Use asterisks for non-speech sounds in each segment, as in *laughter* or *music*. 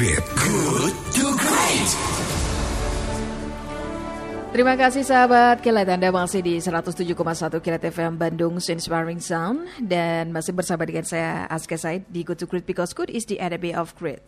Great. Good Terima kasih sahabat Kilat Anda masih di 107,1 Kilat FM Bandung Inspiring Sound dan masih bersama dengan saya Aska Said di Good to Great because good is the enemy of great.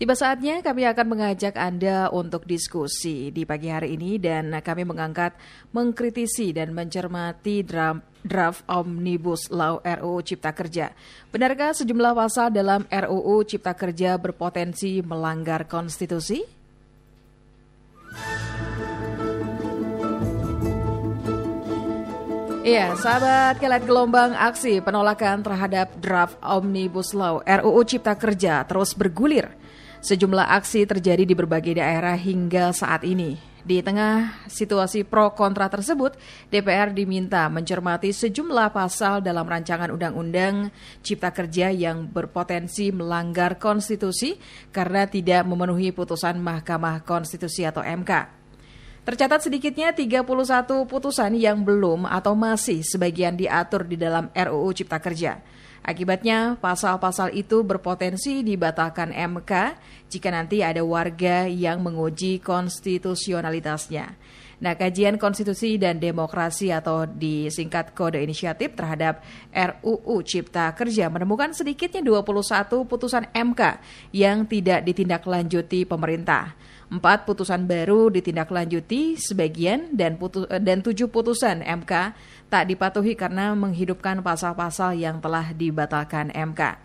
Tiba saatnya kami akan mengajak Anda untuk diskusi di pagi hari ini dan kami mengangkat mengkritisi dan mencermati draft draft Omnibus Law RUU Cipta Kerja. Benarkah sejumlah pasal dalam RUU Cipta Kerja berpotensi melanggar konstitusi? Iya, sahabat kelet gelombang aksi penolakan terhadap draft Omnibus Law RUU Cipta Kerja terus bergulir. Sejumlah aksi terjadi di berbagai daerah hingga saat ini. Di tengah situasi pro kontra tersebut, DPR diminta mencermati sejumlah pasal dalam rancangan undang-undang Cipta Kerja yang berpotensi melanggar konstitusi karena tidak memenuhi putusan Mahkamah Konstitusi atau MK. Tercatat sedikitnya 31 putusan yang belum atau masih sebagian diatur di dalam RUU Cipta Kerja. Akibatnya, pasal-pasal itu berpotensi dibatalkan MK jika nanti ada warga yang menguji konstitusionalitasnya. Nah, kajian konstitusi dan demokrasi atau disingkat kode inisiatif terhadap RUU Cipta Kerja menemukan sedikitnya 21 putusan MK yang tidak ditindaklanjuti pemerintah. Empat putusan baru ditindaklanjuti sebagian dan putu, dan tujuh putusan MK tak dipatuhi karena menghidupkan pasal-pasal yang telah dibatalkan MK.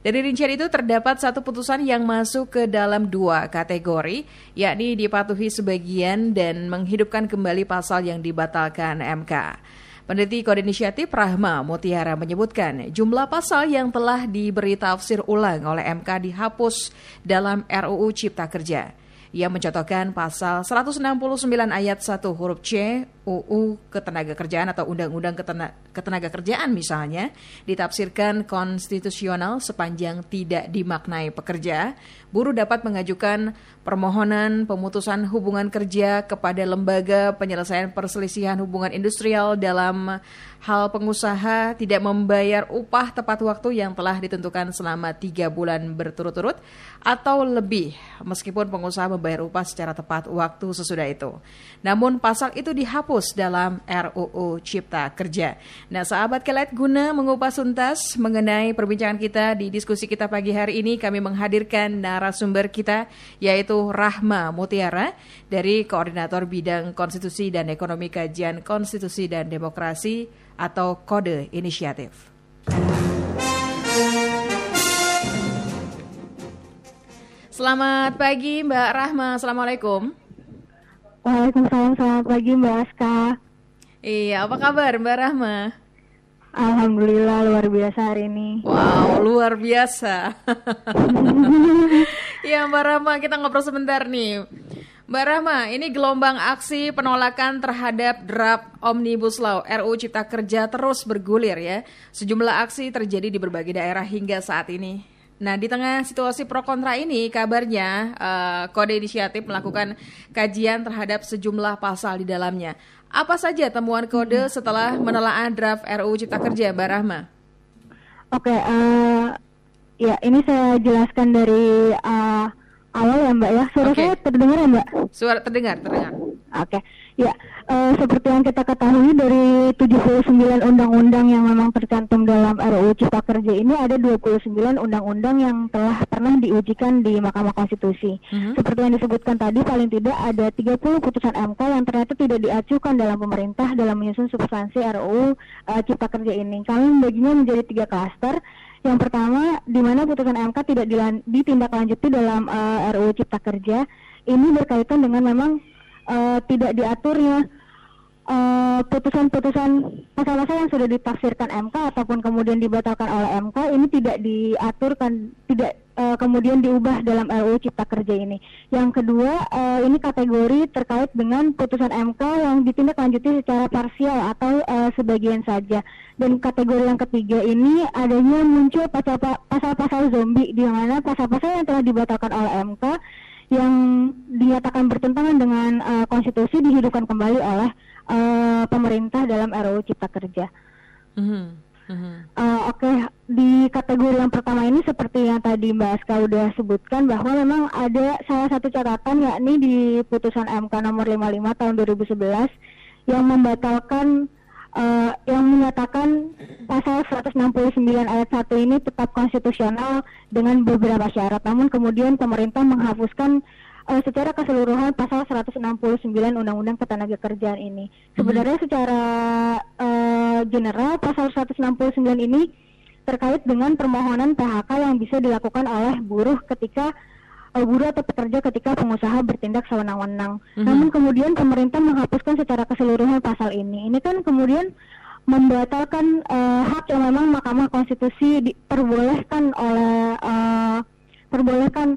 Dari rincian itu terdapat satu putusan yang masuk ke dalam dua kategori, yakni dipatuhi sebagian dan menghidupkan kembali pasal yang dibatalkan MK. Peneliti Kode Inisiatif Rahma Mutiara menyebutkan jumlah pasal yang telah diberi tafsir ulang oleh MK dihapus dalam RUU Cipta Kerja. Ia mencontohkan pasal 169 ayat 1 huruf C UU Ketenagakerjaan atau Undang-Undang Ketenagakerjaan misalnya ditafsirkan konstitusional sepanjang tidak dimaknai pekerja, buruh dapat mengajukan permohonan pemutusan hubungan kerja kepada lembaga penyelesaian perselisihan hubungan industrial dalam hal pengusaha tidak membayar upah tepat waktu yang telah ditentukan selama tiga bulan berturut-turut atau lebih meskipun pengusaha membayar upah secara tepat waktu sesudah itu. Namun pasal itu dihapus dalam RUU Cipta Kerja. Nah sahabat kelet guna mengupas tuntas mengenai perbincangan kita di diskusi kita pagi hari ini kami menghadirkan narasumber kita yaitu Rahma Mutiara dari Koordinator Bidang Konstitusi dan Ekonomi Kajian Konstitusi dan Demokrasi atau kode inisiatif. Selamat pagi Mbak Rahma, Assalamualaikum. Waalaikumsalam, selamat pagi Mbak Aska. Iya, apa kabar Mbak Rahma? Alhamdulillah luar biasa hari ini. Wow, luar biasa. *laughs* Iya Mbak Rahma, kita ngobrol sebentar nih. Mbak Rahma, ini gelombang aksi penolakan terhadap draft Omnibus Law RUU Cipta Kerja terus bergulir ya. Sejumlah aksi terjadi di berbagai daerah hingga saat ini. Nah, di tengah situasi pro kontra ini, kabarnya uh, Kode Inisiatif melakukan kajian terhadap sejumlah pasal di dalamnya. Apa saja temuan Kode setelah menelaah draft RUU Cipta Kerja, Mbak Rahma? Oke, uh, ya ini saya jelaskan dari uh, awal ya Mbak ya. Suara okay. saya terdengar ya Mbak? Suara terdengar, terdengar. Oke. Okay. Ya, uh, seperti yang kita ketahui dari 79 undang-undang yang memang tercantum dalam RUU Cipta Kerja ini ada 29 undang-undang yang telah pernah diujikan di Mahkamah Konstitusi. Uh mhm. -huh. Seperti yang disebutkan tadi paling tidak ada 30 putusan MK yang ternyata tidak diajukan dalam pemerintah dalam menyusun substansi RUU eh, Cipta Kerja ini. Kami membaginya menjadi tiga klaster yang pertama, di mana putusan MK tidak ditindaklanjuti dalam uh, eh, RUU Cipta Kerja, ini berkaitan dengan memang uh, tidak diaturnya putusan-putusan uh, pasal-pasal yang sudah ditafsirkan MK ataupun kemudian dibatalkan oleh MK ini tidak diaturkan, tidak uh, kemudian diubah dalam RUU Cipta Kerja ini. Yang kedua, uh, ini kategori terkait dengan putusan MK yang ditindaklanjuti secara parsial atau uh, sebagian saja. Dan kategori yang ketiga ini adanya muncul pasal-pasal zombie di mana pasal-pasal yang telah dibatalkan oleh MK yang dinyatakan bertentangan dengan uh, konstitusi dihidupkan kembali oleh uh, pemerintah dalam RUU Cipta Kerja. Mm -hmm. Uh, Oke, okay. di kategori yang pertama ini seperti yang tadi Mbak Aska udah sebutkan bahwa memang ada salah satu catatan yakni di putusan MK nomor 55 tahun 2011 yang membatalkan uh, yang menyatakan pasal 169 ayat 1 ini tetap konstitusional dengan beberapa syarat. Namun kemudian pemerintah menghapuskan uh, secara keseluruhan pasal 169 Undang-Undang Ketenagakerjaan ini. Sebenarnya hmm. secara uh, general pasal 169 ini terkait dengan permohonan PHK yang bisa dilakukan oleh buruh ketika uh, buruh atau pekerja ketika pengusaha bertindak sewenang-wenang. Hmm. Namun kemudian pemerintah menghapuskan secara keseluruhan pasal ini. Ini kan kemudian membatalkan uh, hak yang memang Mahkamah Konstitusi diperbolehkan oleh uh, perbolehkan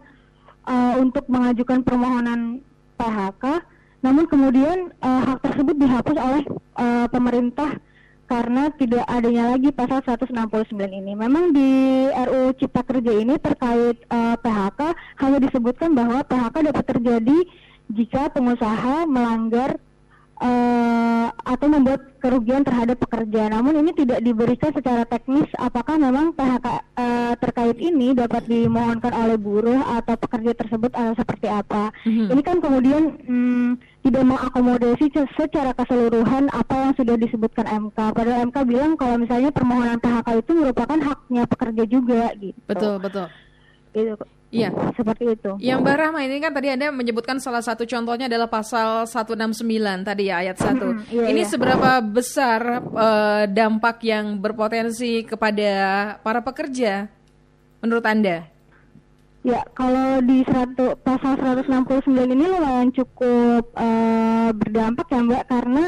uh, untuk mengajukan permohonan PHK, namun kemudian uh, hak tersebut dihapus oleh uh, pemerintah karena tidak adanya lagi pasal 169 ini. Memang di RU Cipta Kerja ini terkait uh, PHK hanya disebutkan bahwa PHK dapat terjadi jika pengusaha melanggar uh, atau membuat kerugian terhadap pekerja. Namun ini tidak diberikan secara teknis apakah memang PHK uh, eh, terkait ini dapat dimohonkan oleh buruh atau pekerja tersebut atau seperti apa. Mm-hmm. Ini kan kemudian hmm, tidak mengakomodasi secara keseluruhan apa yang sudah disebutkan MK. Padahal MK bilang kalau misalnya permohonan PHK itu merupakan haknya pekerja juga gitu. Betul, betul. Gitu. Iya, seperti itu. Yang Mbak Rahma ini kan tadi Anda menyebutkan salah satu contohnya adalah pasal 169 tadi ya ayat 1. Hmm, iya, ini iya. seberapa besar uh, dampak yang berpotensi kepada para pekerja menurut Anda? Ya, kalau di satu, pasal 169 ini lumayan cukup uh, berdampak ya Mbak karena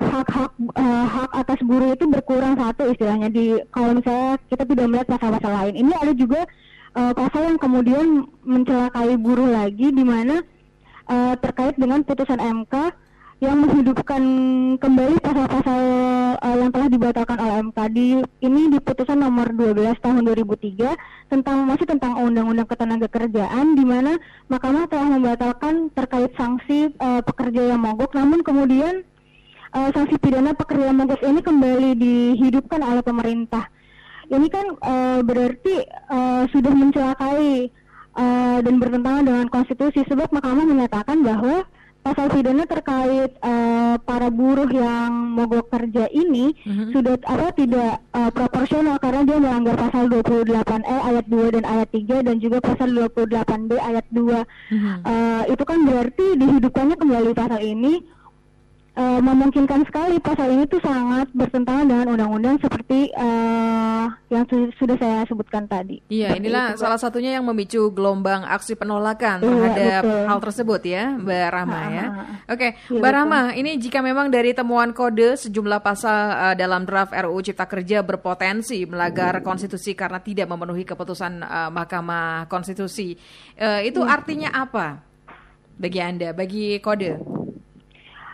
hak-hak uh, hak atas buruh itu berkurang satu istilahnya di kalau misalnya kita tidak melihat pasal-pasal lain. Ini ada juga uh, pasal yang kemudian mencelakai buruh lagi di mana uh, terkait dengan putusan MK yang menghidupkan kembali pasal-pasal uh, yang telah dibatalkan oleh MK di ini di putusan nomor 12 tahun 2003 tentang masih tentang undang-undang ketenagakerjaan di mana Mahkamah telah membatalkan terkait sanksi uh, pekerja yang mogok. Namun kemudian uh, sanksi pidana pekerja yang mogok ini kembali dihidupkan oleh pemerintah ini kan uh, berarti uh, sudah mencelakai uh, dan bertentangan dengan konstitusi sebab Mahkamah menyatakan bahwa pasal pidana terkait uh, para buruh yang mogok kerja ini mm-hmm. sudah apa tidak uh, proporsional karena dia melanggar pasal 28E ayat 2 dan ayat 3 dan juga pasal 28B ayat 2. Mm-hmm. Uh, itu kan berarti dihidupkannya kembali pasal ini uh, memungkinkan sekali pasal ini tuh sangat bertentangan dengan undang-undang seperti uh, yang su sudah saya sebutkan tadi. Iya, inilah itu, salah satunya yang memicu gelombang aksi penolakan iya, terhadap betul. hal tersebut ya, Mbak Rahma ya. Oke, okay, iya, Mbak Rahma, ini jika memang dari temuan kode sejumlah pasal uh, dalam draft RUU Cipta Kerja berpotensi melanggar konstitusi karena tidak memenuhi keputusan uh, Mahkamah Konstitusi, uh, itu ya. artinya apa bagi Anda, bagi kode?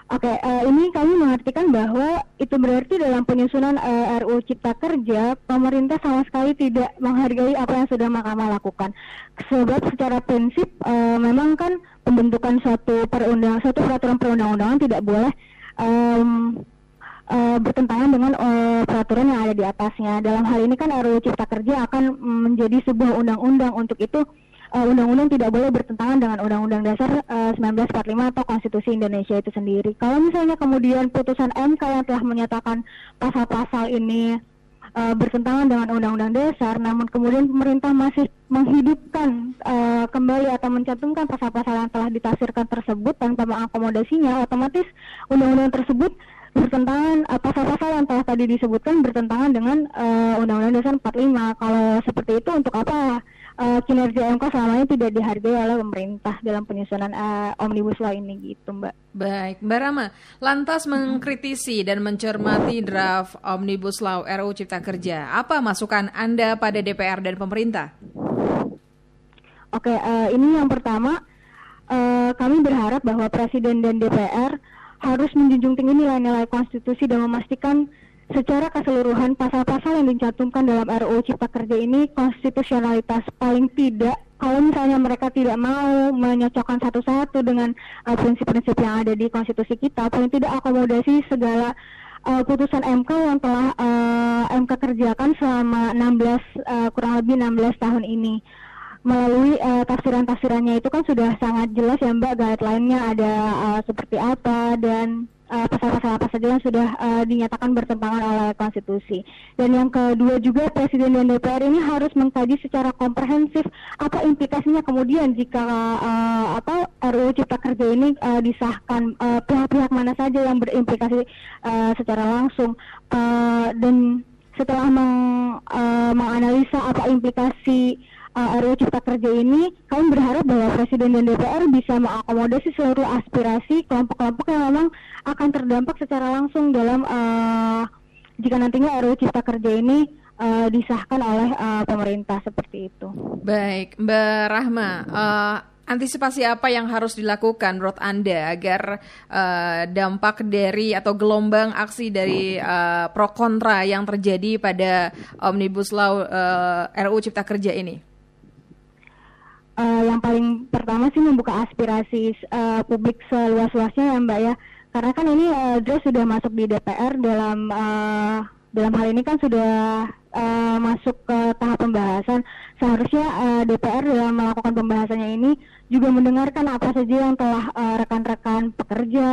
Oke, okay, uh, eh, ini kami mengartikan bahwa itu berarti dalam penyusunan uh, eh, RUU Cipta Kerja, pemerintah sama sekali tidak menghargai apa yang sudah Mahkamah lakukan. Sebab secara prinsip uh, memang kan pembentukan suatu perundang, suatu peraturan perundang-undangan tidak boleh um, uh, bertentangan dengan uh, peraturan yang ada di atasnya. Dalam hal ini kan RUU Cipta Kerja akan menjadi sebuah undang-undang untuk itu eh, undang-undang tidak boleh bertentangan dengan Undang-Undang Dasar uh, eh, 1945 atau Konstitusi Indonesia itu sendiri. Kalau misalnya kemudian putusan MK yang telah menyatakan pasal-pasal ini uh, bertentangan dengan Undang-Undang Dasar, namun kemudian pemerintah masih menghidupkan uh, kembali atau mencantumkan pasal-pasal yang telah ditafsirkan tersebut tanpa mengakomodasinya, otomatis undang-undang tersebut bertentangan pasal-pasal yang telah tadi disebutkan bertentangan dengan Undang-Undang Dasar 45. Kalau seperti itu untuk apa uh, kinerja MK selama ini tidak dihargai oleh pemerintah dalam penyusunan uh, omnibus law ini gitu Mbak. Baik, Mbak Rama, lantas mengkritisi dan mencermati draft omnibus law RUU Cipta Kerja, apa masukan Anda pada DPR dan pemerintah? Oke, uh, ini yang pertama uh, kami berharap bahwa Presiden dan DPR harus menjunjung tinggi nilai-nilai konstitusi dan memastikan secara keseluruhan pasal-pasal yang dicantumkan dalam RUU Cipta Kerja ini konstitusionalitas paling tidak. Kalau misalnya mereka tidak mau menyocokkan satu-satu dengan uh, prinsip-prinsip uh, yang ada di konstitusi kita paling tidak akomodasi segala uh, putusan MK yang telah uh, MK kerjakan selama 16 uh, kurang lebih 16 tahun ini melalui uh, tafsiran-tafsirannya itu kan sudah sangat jelas ya Mbak guideline-nya ada uh, seperti apa dan uh, pasal-pasal apa saja yang sudah uh, dinyatakan bertentangan oleh konstitusi. Dan yang kedua juga Presiden dan DPR ini harus mengkaji secara komprehensif apa implikasinya kemudian jika uh, apa RUU Cipta Kerja ini uh, disahkan pihak-pihak mana saja yang berimplikasi uh, secara langsung uh, dan setelah meng, uh, menganalisa apa implikasi uh, RUU Cipta Kerja ini, kami berharap bahwa Presiden dan DPR bisa mengakomodasi seluruh aspirasi kelompok-kelompok yang memang akan terdampak secara langsung dalam uh, jika nantinya RUU Cipta Kerja ini uh, disahkan oleh uh, pemerintah seperti itu. Baik, Mbak Rahma. Uh, antisipasi apa yang harus dilakukan menurut Anda agar uh, dampak dari atau gelombang aksi dari uh, pro kontra yang terjadi pada Omnibus Law uh, RUU Cipta Kerja ini? Uh, yang paling pertama sih membuka aspirasi uh, publik seluas-luasnya ya Mbak ya. Karena kan ini uh, draft sudah masuk di DPR dalam uh, dalam hal ini kan sudah uh, masuk ke tahap pembahasan. Seharusnya uh, DPR dalam melakukan pembahasannya ini juga mendengarkan apa saja yang telah rekan-rekan uh, pekerja,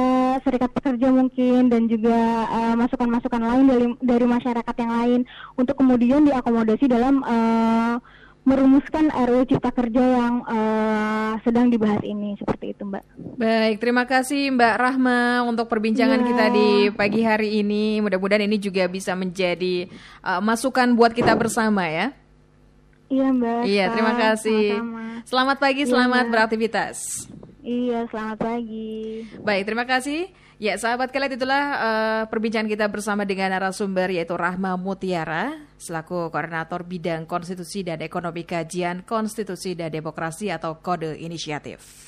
serikat pekerja mungkin dan juga masukan-masukan uh, lain dari dari masyarakat yang lain untuk kemudian diakomodasi dalam uh, merumuskan RUU Cipta Kerja yang uh, sedang dibahas ini seperti itu Mbak. Baik, terima kasih Mbak Rahma untuk perbincangan ya. kita di pagi hari ini. Mudah-mudahan ini juga bisa menjadi uh, masukan buat kita bersama ya. Iya Mbak. Iya, terima kasih. Sama-sama. Selamat pagi, iya, selamat ya. beraktivitas. Iya, selamat pagi. Baik, terima kasih. Ya, sahabat kalian itulah uh, perbincangan kita bersama dengan narasumber yaitu Rahma Mutiara selaku koordinator bidang konstitusi dan ekonomi kajian konstitusi dan demokrasi atau kode inisiatif.